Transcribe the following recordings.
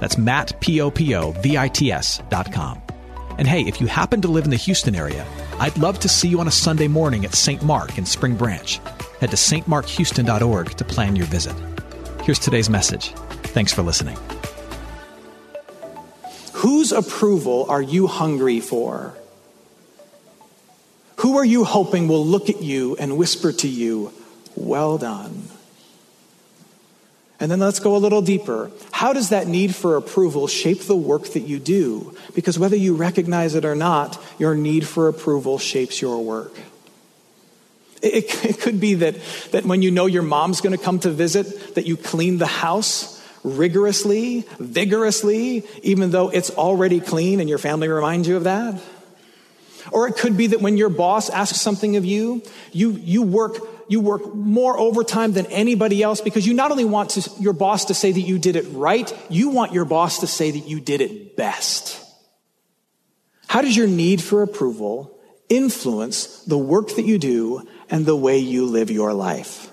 That's Matt, P-O-P-O-V-I-T-S dot com. And hey, if you happen to live in the Houston area, I'd love to see you on a Sunday morning at St. Mark in Spring Branch. Head to stmarkhouston.org to plan your visit. Here's today's message. Thanks for listening. Whose approval are you hungry for? Who are you hoping will look at you and whisper to you, Well done? And then let's go a little deeper. How does that need for approval shape the work that you do? Because whether you recognize it or not, your need for approval shapes your work. It, it could be that, that when you know your mom's going to come to visit, that you clean the house rigorously, vigorously, even though it's already clean and your family reminds you of that. Or it could be that when your boss asks something of you, you, you work you work more overtime than anybody else because you not only want to, your boss to say that you did it right, you want your boss to say that you did it best. How does your need for approval influence the work that you do and the way you live your life?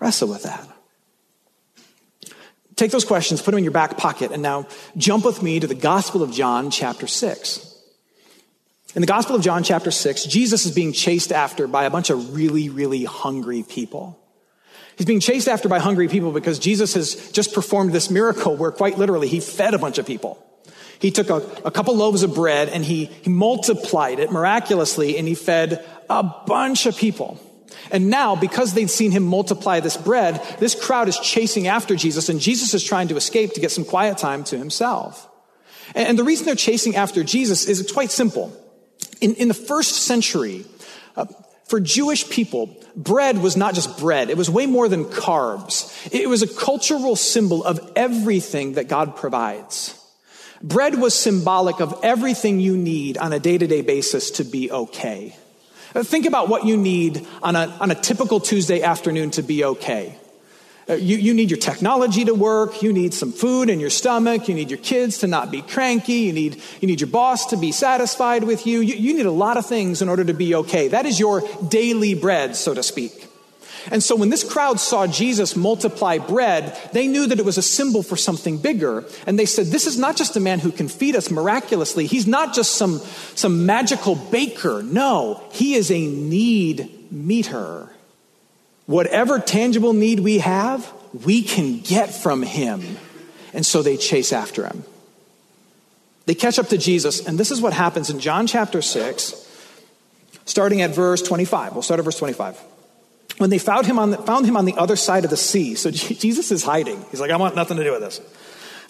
Wrestle with that. Take those questions, put them in your back pocket, and now jump with me to the Gospel of John, chapter 6. In the Gospel of John, chapter 6, Jesus is being chased after by a bunch of really, really hungry people. He's being chased after by hungry people because Jesus has just performed this miracle where, quite literally, he fed a bunch of people. He took a, a couple loaves of bread and he, he multiplied it miraculously and he fed a bunch of people. And now, because they'd seen him multiply this bread, this crowd is chasing after Jesus, and Jesus is trying to escape to get some quiet time to himself. And the reason they're chasing after Jesus is it's quite simple. In, in the first century, uh, for Jewish people, bread was not just bread. It was way more than carbs. It was a cultural symbol of everything that God provides. Bread was symbolic of everything you need on a day to day basis to be okay. Think about what you need on a, on a typical Tuesday afternoon to be okay. Uh, you, you need your technology to work. You need some food in your stomach. You need your kids to not be cranky. You need, you need your boss to be satisfied with you. you. You need a lot of things in order to be okay. That is your daily bread, so to speak. And so when this crowd saw Jesus multiply bread, they knew that it was a symbol for something bigger. And they said, this is not just a man who can feed us miraculously. He's not just some, some magical baker. No, he is a need meter. Whatever tangible need we have, we can get from him. And so they chase after him. They catch up to Jesus, and this is what happens in John chapter 6, starting at verse 25. We'll start at verse 25. When they found him on the, found him on the other side of the sea, so Jesus is hiding. He's like, I want nothing to do with this.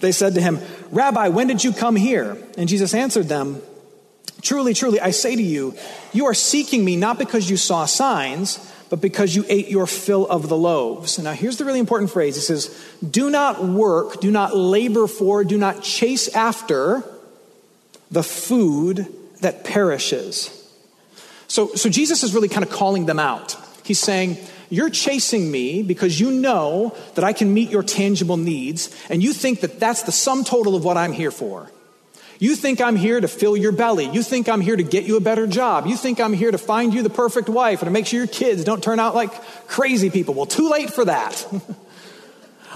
They said to him, Rabbi, when did you come here? And Jesus answered them, Truly, truly, I say to you, you are seeking me not because you saw signs but because you ate your fill of the loaves. Now, here's the really important phrase. He says, Do not work, do not labor for, do not chase after the food that perishes. So, so Jesus is really kind of calling them out. He's saying, You're chasing me because you know that I can meet your tangible needs, and you think that that's the sum total of what I'm here for. You think I'm here to fill your belly. You think I'm here to get you a better job. You think I'm here to find you the perfect wife and to make sure your kids don't turn out like crazy people. Well, too late for that.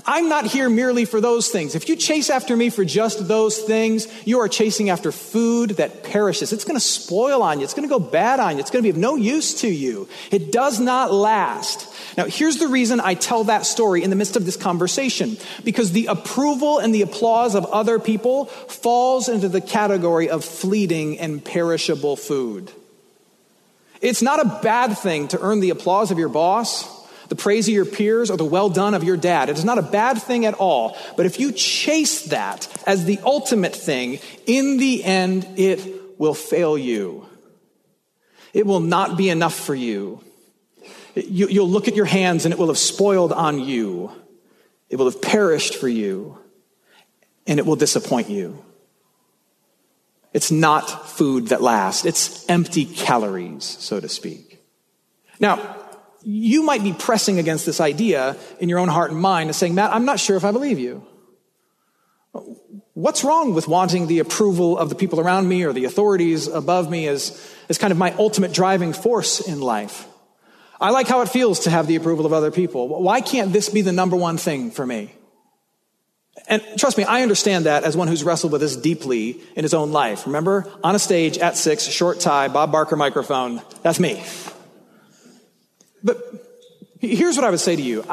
I'm not here merely for those things. If you chase after me for just those things, you are chasing after food that perishes. It's going to spoil on you. It's going to go bad on you. It's going to be of no use to you. It does not last. Now, here's the reason I tell that story in the midst of this conversation. Because the approval and the applause of other people falls into the category of fleeting and perishable food. It's not a bad thing to earn the applause of your boss the praise of your peers, or the well done of your dad. It is not a bad thing at all. But if you chase that as the ultimate thing, in the end, it will fail you. It will not be enough for you. you will look at your hands and it will have spoiled on you. It will have perished for you. and it will disappoint you. It's not food that lasts. It's empty calories, so to speak. Now, you might be pressing against this idea in your own heart and mind and saying, Matt, I'm not sure if I believe you. What's wrong with wanting the approval of the people around me or the authorities above me as, as kind of my ultimate driving force in life? I like how it feels to have the approval of other people. Why can't this be the number one thing for me? And trust me, I understand that as one who's wrestled with this deeply in his own life. Remember, on a stage at six, short tie, Bob Barker microphone. That's me. But here's what I would say to you.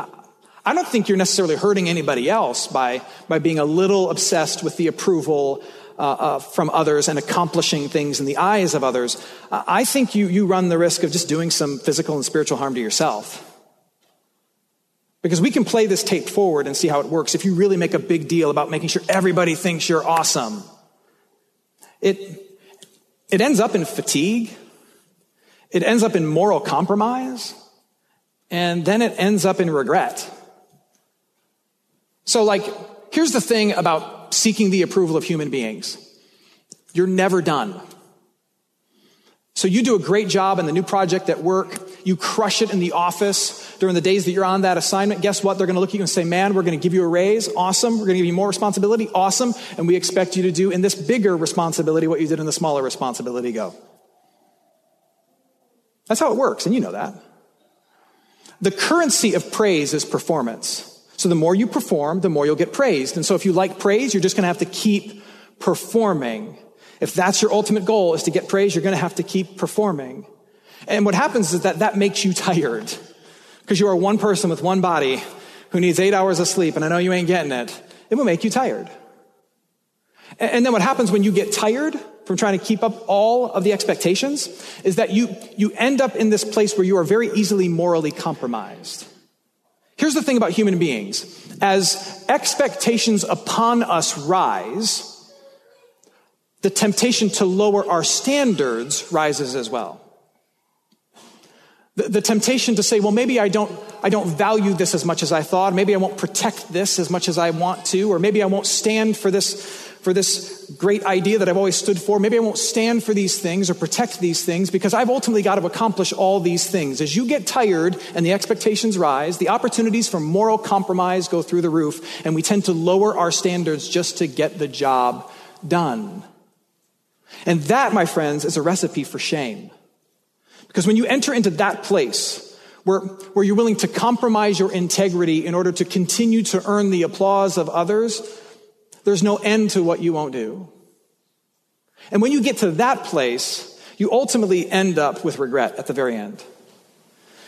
I don't think you're necessarily hurting anybody else by, by being a little obsessed with the approval uh, uh, from others and accomplishing things in the eyes of others. Uh, I think you, you run the risk of just doing some physical and spiritual harm to yourself. Because we can play this tape forward and see how it works if you really make a big deal about making sure everybody thinks you're awesome. It, it ends up in fatigue. It ends up in moral compromise. And then it ends up in regret. So, like, here's the thing about seeking the approval of human beings you're never done. So, you do a great job in the new project at work. You crush it in the office during the days that you're on that assignment. Guess what? They're going to look at you and say, Man, we're going to give you a raise. Awesome. We're going to give you more responsibility. Awesome. And we expect you to do in this bigger responsibility what you did in the smaller responsibility. Go. That's how it works, and you know that. The currency of praise is performance. So the more you perform, the more you'll get praised. And so if you like praise, you're just going to have to keep performing. If that's your ultimate goal is to get praise, you're going to have to keep performing. And what happens is that that makes you tired because you are one person with one body who needs eight hours of sleep. And I know you ain't getting it. It will make you tired. And then what happens when you get tired from trying to keep up all of the expectations is that you, you end up in this place where you are very easily morally compromised. Here's the thing about human beings. As expectations upon us rise, the temptation to lower our standards rises as well. The, the, temptation to say, well, maybe I don't, I don't value this as much as I thought. Maybe I won't protect this as much as I want to, or maybe I won't stand for this for this great idea that I've always stood for. Maybe I won't stand for these things or protect these things because I've ultimately got to accomplish all these things. As you get tired and the expectations rise, the opportunities for moral compromise go through the roof, and we tend to lower our standards just to get the job done. And that, my friends, is a recipe for shame. Because when you enter into that place, where, where you're willing to compromise your integrity in order to continue to earn the applause of others, there's no end to what you won't do. And when you get to that place, you ultimately end up with regret at the very end.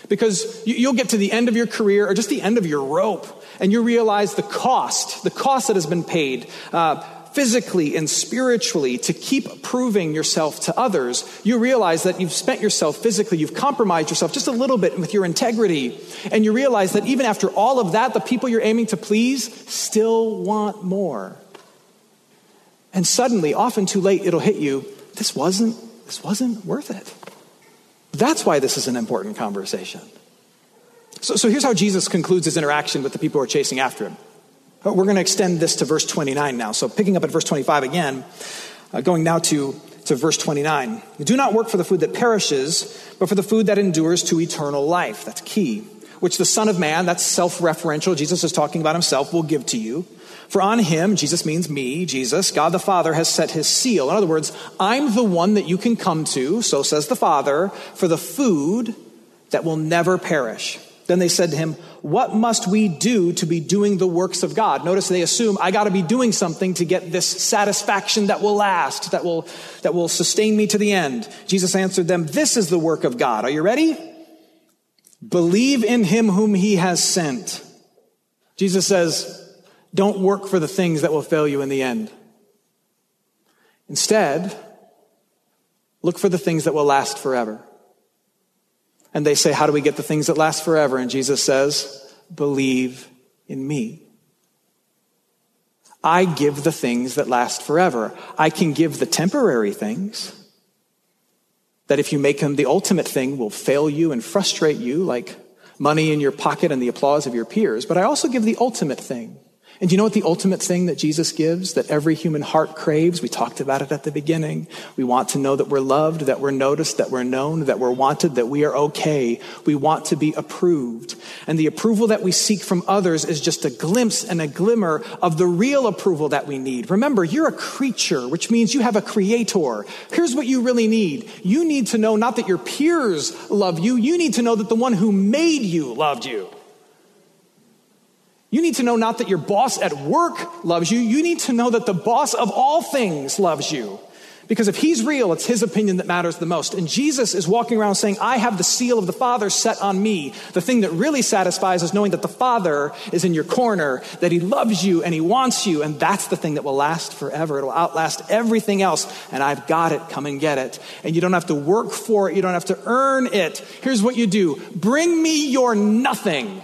Because you'll get to the end of your career or just the end of your rope, and you realize the cost, the cost that has been paid, uh, physically and spiritually to keep proving yourself to others, you realize that you've spent yourself physically, you've compromised yourself just a little bit with your integrity. And you realize that even after all of that, the people you're aiming to please still want more. And suddenly, often too late, it'll hit you this wasn't, this wasn't worth it. That's why this is an important conversation. So, so here's how Jesus concludes his interaction with the people who are chasing after him. Uh, we're going to extend this to verse 29 now. So picking up at verse 25 again, uh, going now to, to verse 29. Do not work for the food that perishes, but for the food that endures to eternal life. That's key. Which the Son of Man, that's self referential, Jesus is talking about himself, will give to you. For on him, Jesus means me, Jesus, God the Father has set his seal. In other words, I'm the one that you can come to, so says the Father, for the food that will never perish. Then they said to him, What must we do to be doing the works of God? Notice they assume I got to be doing something to get this satisfaction that will last, that will, that will sustain me to the end. Jesus answered them, This is the work of God. Are you ready? Believe in him whom he has sent. Jesus says, don't work for the things that will fail you in the end. Instead, look for the things that will last forever. And they say, How do we get the things that last forever? And Jesus says, Believe in me. I give the things that last forever. I can give the temporary things that, if you make them the ultimate thing, will fail you and frustrate you, like money in your pocket and the applause of your peers. But I also give the ultimate thing And you know what the ultimate thing that Jesus gives that every human heart craves? We talked about it at the beginning. We want to know that we're loved, that we're noticed, that we're known, that we're wanted, that we are okay. We want to be approved. And the approval that we seek from others is just a glimpse and a glimmer of the real approval that we need. Remember, you're a creature, which means you have a creator. Here's what you really need. You need to know not that your peers love you, you need to know that the one who made you loved you. You need to know not that your boss at work loves you, you need to know that the boss of all things loves you. Because if he's real, it's his opinion that matters the most. And Jesus is walking around saying, I have the seal of the Father set on me. The thing that really satisfies is knowing that the Father is in your corner, that he loves you and he wants you. And that's the thing that will last forever. It'll outlast everything else. And I've got it. Come and get it. And you don't have to work for it. You don't have to earn it. Here's what you do. Bring me your nothing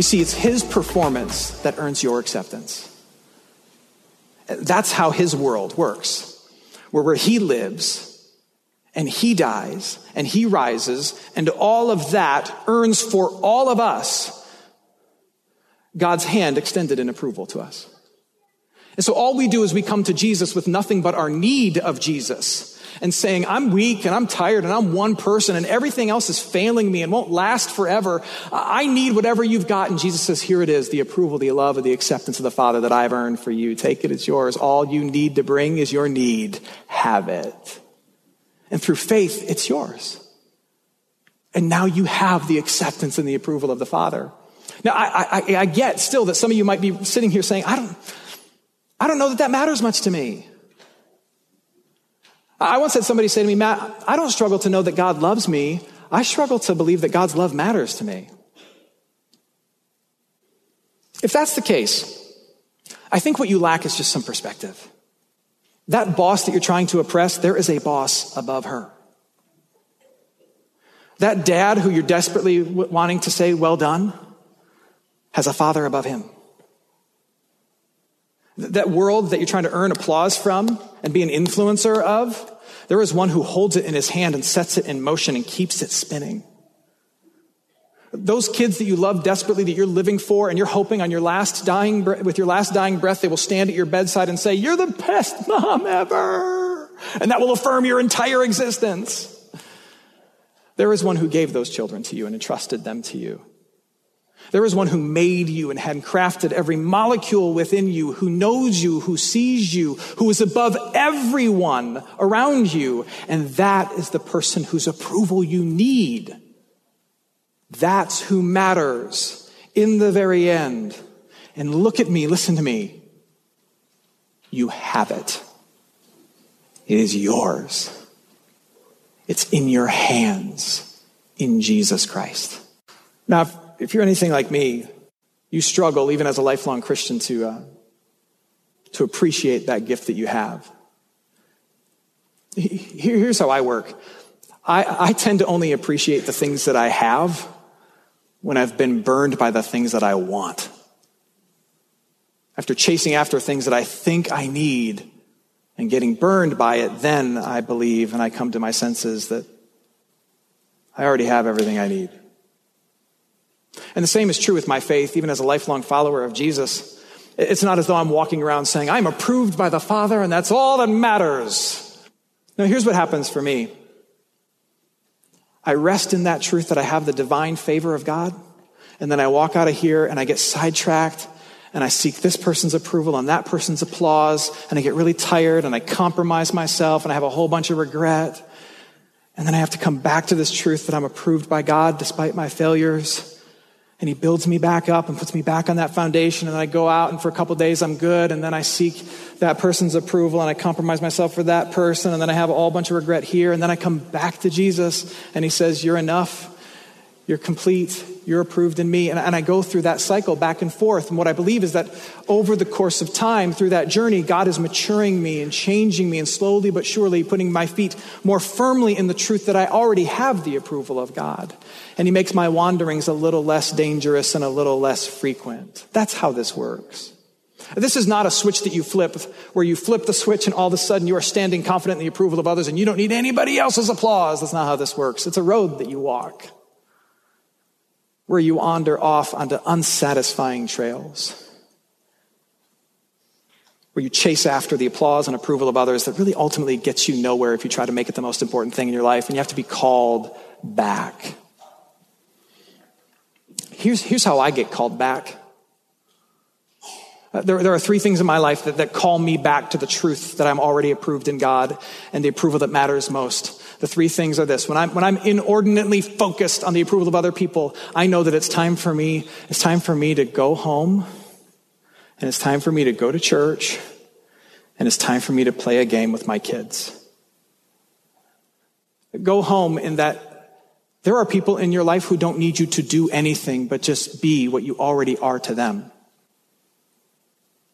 You see, it's his performance that earns your acceptance. That's how his world works, where, where he lives and he dies and he rises, and all of that earns for all of us God's hand extended in approval to us. And so all we do is we come to Jesus with nothing but our need of Jesus and saying, I'm weak and I'm tired and I'm one person and everything else is failing me and won't last forever. I need whatever you've got. And Jesus says, here it is, the approval, the love, and the acceptance of the Father that I've earned for you. Take it, it's yours. All you need to bring is your need. Have it. And through faith, it's yours. And now you have the acceptance and the approval of the Father. Now, I, I, I get still that some of you might be sitting here saying, I don't, I don't know that that matters much to me. I once had somebody say to me, Matt, I don't struggle to know that God loves me. I struggle to believe that God's love matters to me. If that's the case, I think what you lack is just some perspective. That boss that you're trying to oppress, there is a boss above her. That dad who you're desperately wanting to say, well done, has a father above him. That world that you're trying to earn applause from and be an influencer of, there is one who holds it in his hand and sets it in motion and keeps it spinning. Those kids that you love desperately, that you're living for, and you're hoping on your last dying, with your last dying breath, they will stand at your bedside and say, You're the best mom ever. And that will affirm your entire existence. There is one who gave those children to you and entrusted them to you. There is one who made you and had crafted every molecule within you, who knows you, who sees you, who is above everyone around you. And that is the person whose approval you need. That's who matters in the very end. And look at me, listen to me. You have it. It is yours. It's in your hands in Jesus Christ. Now, if you're anything like me, you struggle, even as a lifelong Christian, to, uh, to appreciate that gift that you have. Here's how I work I, I tend to only appreciate the things that I have when I've been burned by the things that I want. After chasing after things that I think I need and getting burned by it, then I believe and I come to my senses that I already have everything I need. And the same is true with my faith, even as a lifelong follower of Jesus. It's not as though I'm walking around saying, I'm approved by the Father and that's all that matters. Now, here's what happens for me I rest in that truth that I have the divine favor of God, and then I walk out of here and I get sidetracked and I seek this person's approval and that person's applause, and I get really tired and I compromise myself and I have a whole bunch of regret. And then I have to come back to this truth that I'm approved by God despite my failures and he builds me back up and puts me back on that foundation. And i go out and for a couple days i'm good. And then i seek that person's approval and i compromise myself for that person. And then i have a whole bunch of regret here. And then i come back to jesus and he says you're enough. You're complete You're approved in me. And, and I go through that cycle back and forth. And what I believe is that over the course of time, through that journey, God is maturing me and changing me and slowly but surely putting my feet more firmly in the truth that I already have the approval of God. And He makes my wanderings a little less dangerous and a little less frequent. That's how this works. This is not a switch that you flip where you flip the switch and all of a sudden you are standing confident in the approval of others and you don't need anybody else's applause. That's not how this works. It's a road that you walk where you wander off onto unsatisfying trails. Where you chase after the applause and approval of others that really ultimately gets you nowhere if you try to make it the most important thing in your life, and you have to be called back. Here's, here's how I get called back. Uh, there, there, are three things in my life that, that call me back to the truth that I'm already approved in God and the approval that matters most. The three things are this. When I'm, when I'm inordinately focused on the approval of other people, I know that it's time for me, it's time for me to go home and it's time for me to go to church and it's time for me to play a game with my kids. Go home in that there are people in your life who don't need you to do anything but just be what you already are to them.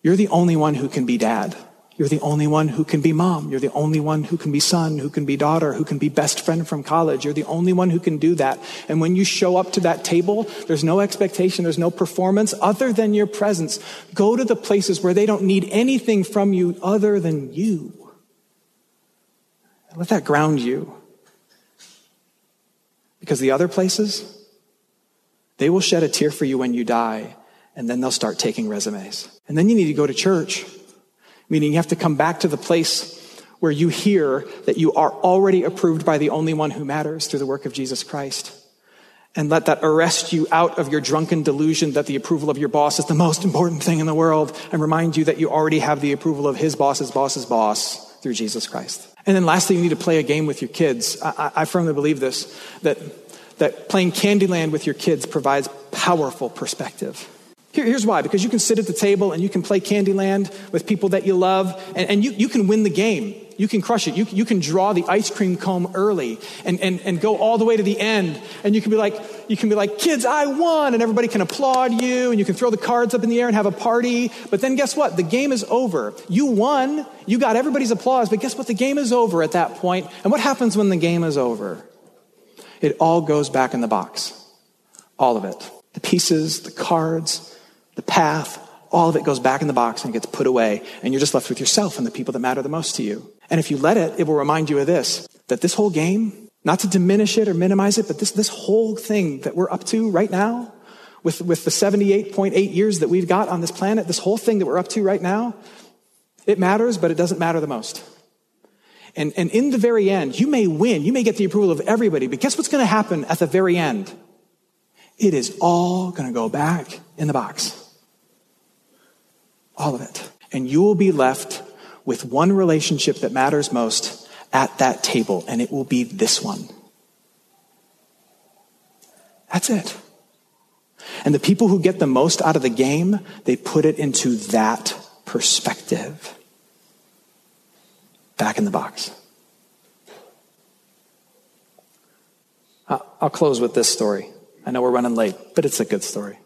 You're the only one who can be dad. You're the only one who can be mom. You're the only one who can be son, who can be daughter, who can be best friend from college. You're the only one who can do that. And when you show up to that table, there's no expectation, there's no performance other than your presence. Go to the places where they don't need anything from you other than you. Let that ground you. Because the other places, they will shed a tear for you when you die and then they'll start taking resumes. And then you need to go to church, meaning you have to come back to the place where you hear that you are already approved by the only one who matters through the work of Jesus Christ. And let that arrest you out of your drunken delusion that the approval of your boss is the most important thing in the world and remind you that you already have the approval of his boss's boss's boss through Jesus Christ. And then lastly, you need to play a game with your kids. I, I firmly believe this, that, that playing Candyland with your kids provides powerful perspective. Here, here's why because you can sit at the table and you can play Candyland with people that you love, and, and you, you can win the game. You can crush it. You, you can draw the ice cream cone early and, and, and go all the way to the end. And you can be like, you can be like, kids, I won. And everybody can applaud you. And you can throw the cards up in the air and have a party. But then guess what? The game is over. You won. You got everybody's applause. But guess what? The game is over at that point. And what happens when the game is over? It all goes back in the box. All of it. The pieces, the cards, the path, all of it goes back in the box and gets put away, and you're just left with yourself and the people that matter the most to you. And if you let it, it will remind you of this that this whole game, not to diminish it or minimize it, but this, this whole thing that we're up to right now, with, with the 78.8 years that we've got on this planet, this whole thing that we're up to right now, it matters, but it doesn't matter the most. And, and in the very end, you may win, you may get the approval of everybody, but guess what's going to happen at the very end? It is all going to go back in the box. All of it. And you will be left with one relationship that matters most at that table, and it will be this one. That's it. And the people who get the most out of the game, they put it into that perspective. Back in the box. Uh, I'll close with this story. I know we're running late, but it's a good story.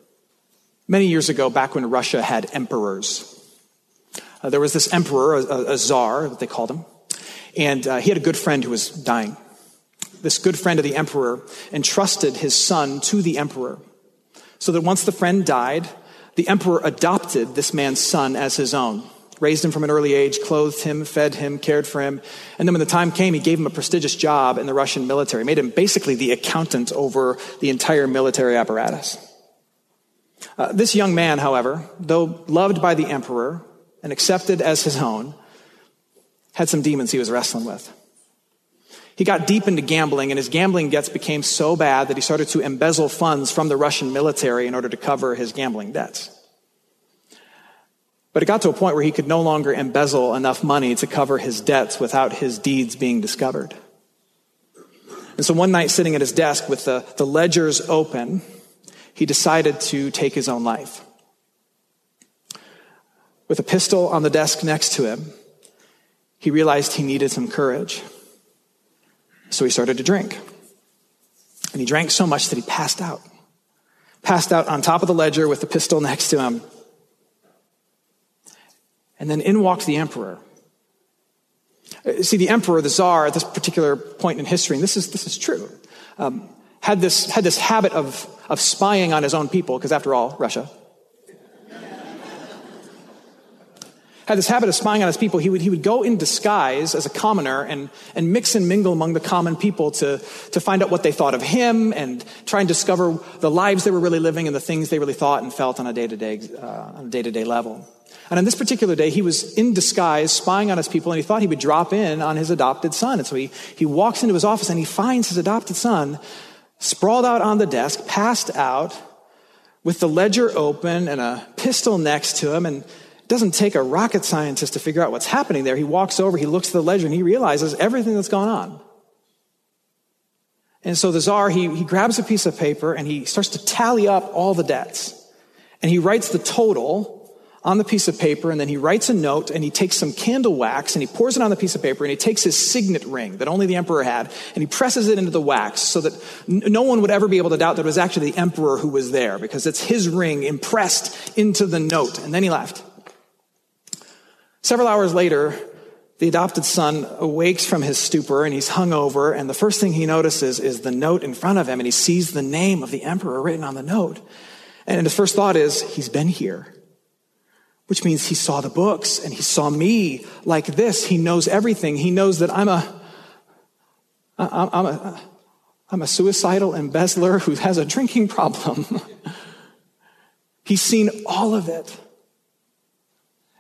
Many years ago, back when Russia had emperors, uh, there was this emperor, a, a, czar, what they called him, and uh, he had a good friend who was dying. This good friend of the emperor entrusted his son to the emperor, so that once the friend died, the emperor adopted this man's son as his own, raised him from an early age, clothed him, fed him, cared for him, and then when the time came, he gave him a prestigious job in the Russian military, made him basically the accountant over the entire military apparatus. Uh, this young man, however, though loved by the emperor and accepted as his own, had some demons he was wrestling with. He got deep into gambling, and his gambling debts became so bad that he started to embezzle funds from the Russian military in order to cover his gambling debts. But it got to a point where he could no longer embezzle enough money to cover his debts without his deeds being discovered. And so one night, sitting at his desk with the, the ledgers open, he decided to take his own life. With a pistol on the desk next to him, he realized he needed some courage. So he started to drink. And he drank so much that he passed out. passed out on top of the ledger with the pistol next to him. And then in walked the emperor. See, the emperor, the czar, at this particular point in history, and this is, this is true, um, had, this, had this habit of, of spying on his own people, because after all, Russia. had this habit of spying on his people. He would, he would go in disguise as a commoner and, and mix and mingle among the common people to, to find out what they thought of him and try and discover the lives they were really living and the things they really thought and felt on a day-to-day, uh, on a day-to-day level. And on this particular day, he was in disguise, spying on his people, and he thought he would drop in on his adopted son. And so he, he walks into his office and he finds his adopted son sprawled out on the desk, passed out, with the ledger open and a pistol next to him. And it doesn't take a rocket scientist to figure out what's happening there. He walks over, he looks at the ledger, and he realizes everything that's gone on. And so the czar, he, he grabs a piece of paper and he starts to tally up all the debts. And he writes the total on the piece of paper, and then he writes a note and he takes some candle wax and he pours it on the piece of paper and he takes his signet ring that only the emperor had and he presses it into the wax so that no one would ever be able to doubt that it was actually the emperor who was there because it's his ring impressed into the note. And then he left. Several hours later, the adopted son awakes from his stupor and he's hung over, and the first thing he notices is the note in front of him, and he sees the name of the emperor written on the note. And his first thought is, he's been here which means he saw the books and he saw me like this. He knows everything. He knows that I'm a, I'm a, I'm a suicidal embezzler who has a drinking problem. He's seen all of it.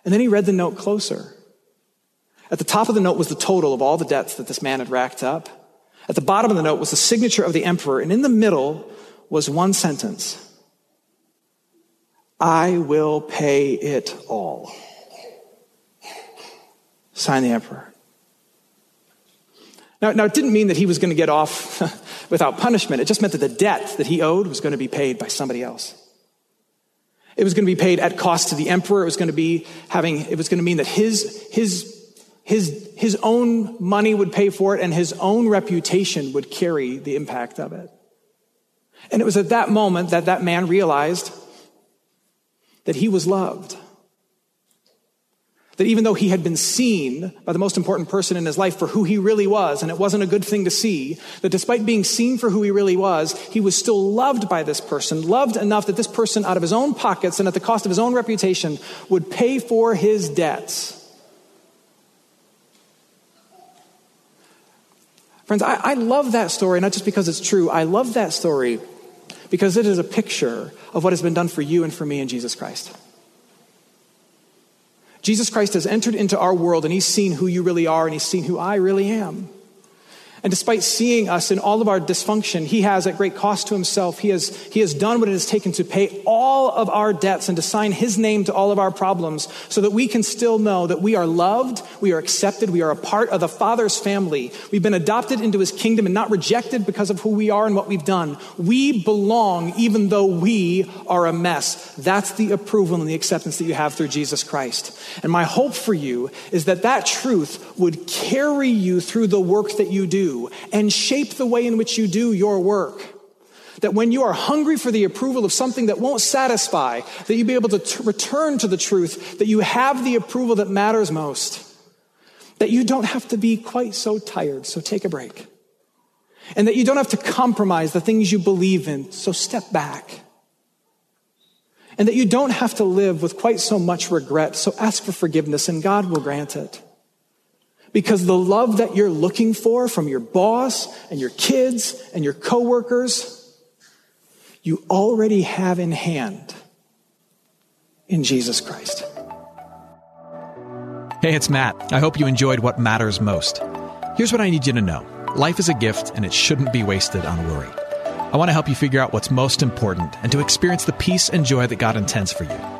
And then he read the note closer. At the top of the note was the total of all the debts that this man had racked up. At the bottom of the note was the signature of the emperor. And in the middle was one sentence I will pay it all. Sign the emperor. Now, now, it didn't mean that he was going to get off without punishment. It just meant that the debt that he owed was going to be paid by somebody else. It was going to be paid at cost to the emperor. It was going to be having, it was going to mean that his, his, his, his own money would pay for it and his own reputation would carry the impact of it. And it was at that moment that that man realized that he was loved. That even though he had been seen by the most important person in his life for who he really was, and it wasn't a good thing to see, that despite being seen for who he really was, he was still loved by this person, loved enough that this person, out of his own pockets and at the cost of his own reputation, would pay for his debts. Friends, I, I love that story, not just because it's true. I love that story because it is a picture of what has been done for you and for me in Jesus Christ. Jesus Christ has entered into our world and he's seen who you really are and he's seen who I really am. And despite seeing us in all of our dysfunction, he has, at great cost to himself, he has, he has done what it has taken to pay all of our debts and to sign his name to all of our problems so that we can still know that we are loved, we are accepted, we are a part of the Father's family. We've been adopted into his kingdom and not rejected because of who we are and what we've done. We belong even though we are a mess. That's the approval and the acceptance that you have through Jesus Christ. And my hope for you is that that truth would carry you through the work that you do and shape the way in which you do your work. That when you are hungry for the approval of something that won't satisfy, that you be able to t- return to the truth, that you have the approval that matters most. That you don't have to be quite so tired, so take a break. And that you don't have to compromise the things you believe in, so step back. And that you don't have to live with quite so much regret, so ask for forgiveness and God will grant it. Because the love that you're looking for from your boss and your kids and your coworkers, you already have in hand in Jesus Christ. Hey, it's Matt. I hope you enjoyed what matters most. Here's what I need you to know life is a gift, and it shouldn't be wasted on worry. I want to help you figure out what's most important and to experience the peace and joy that God intends for you.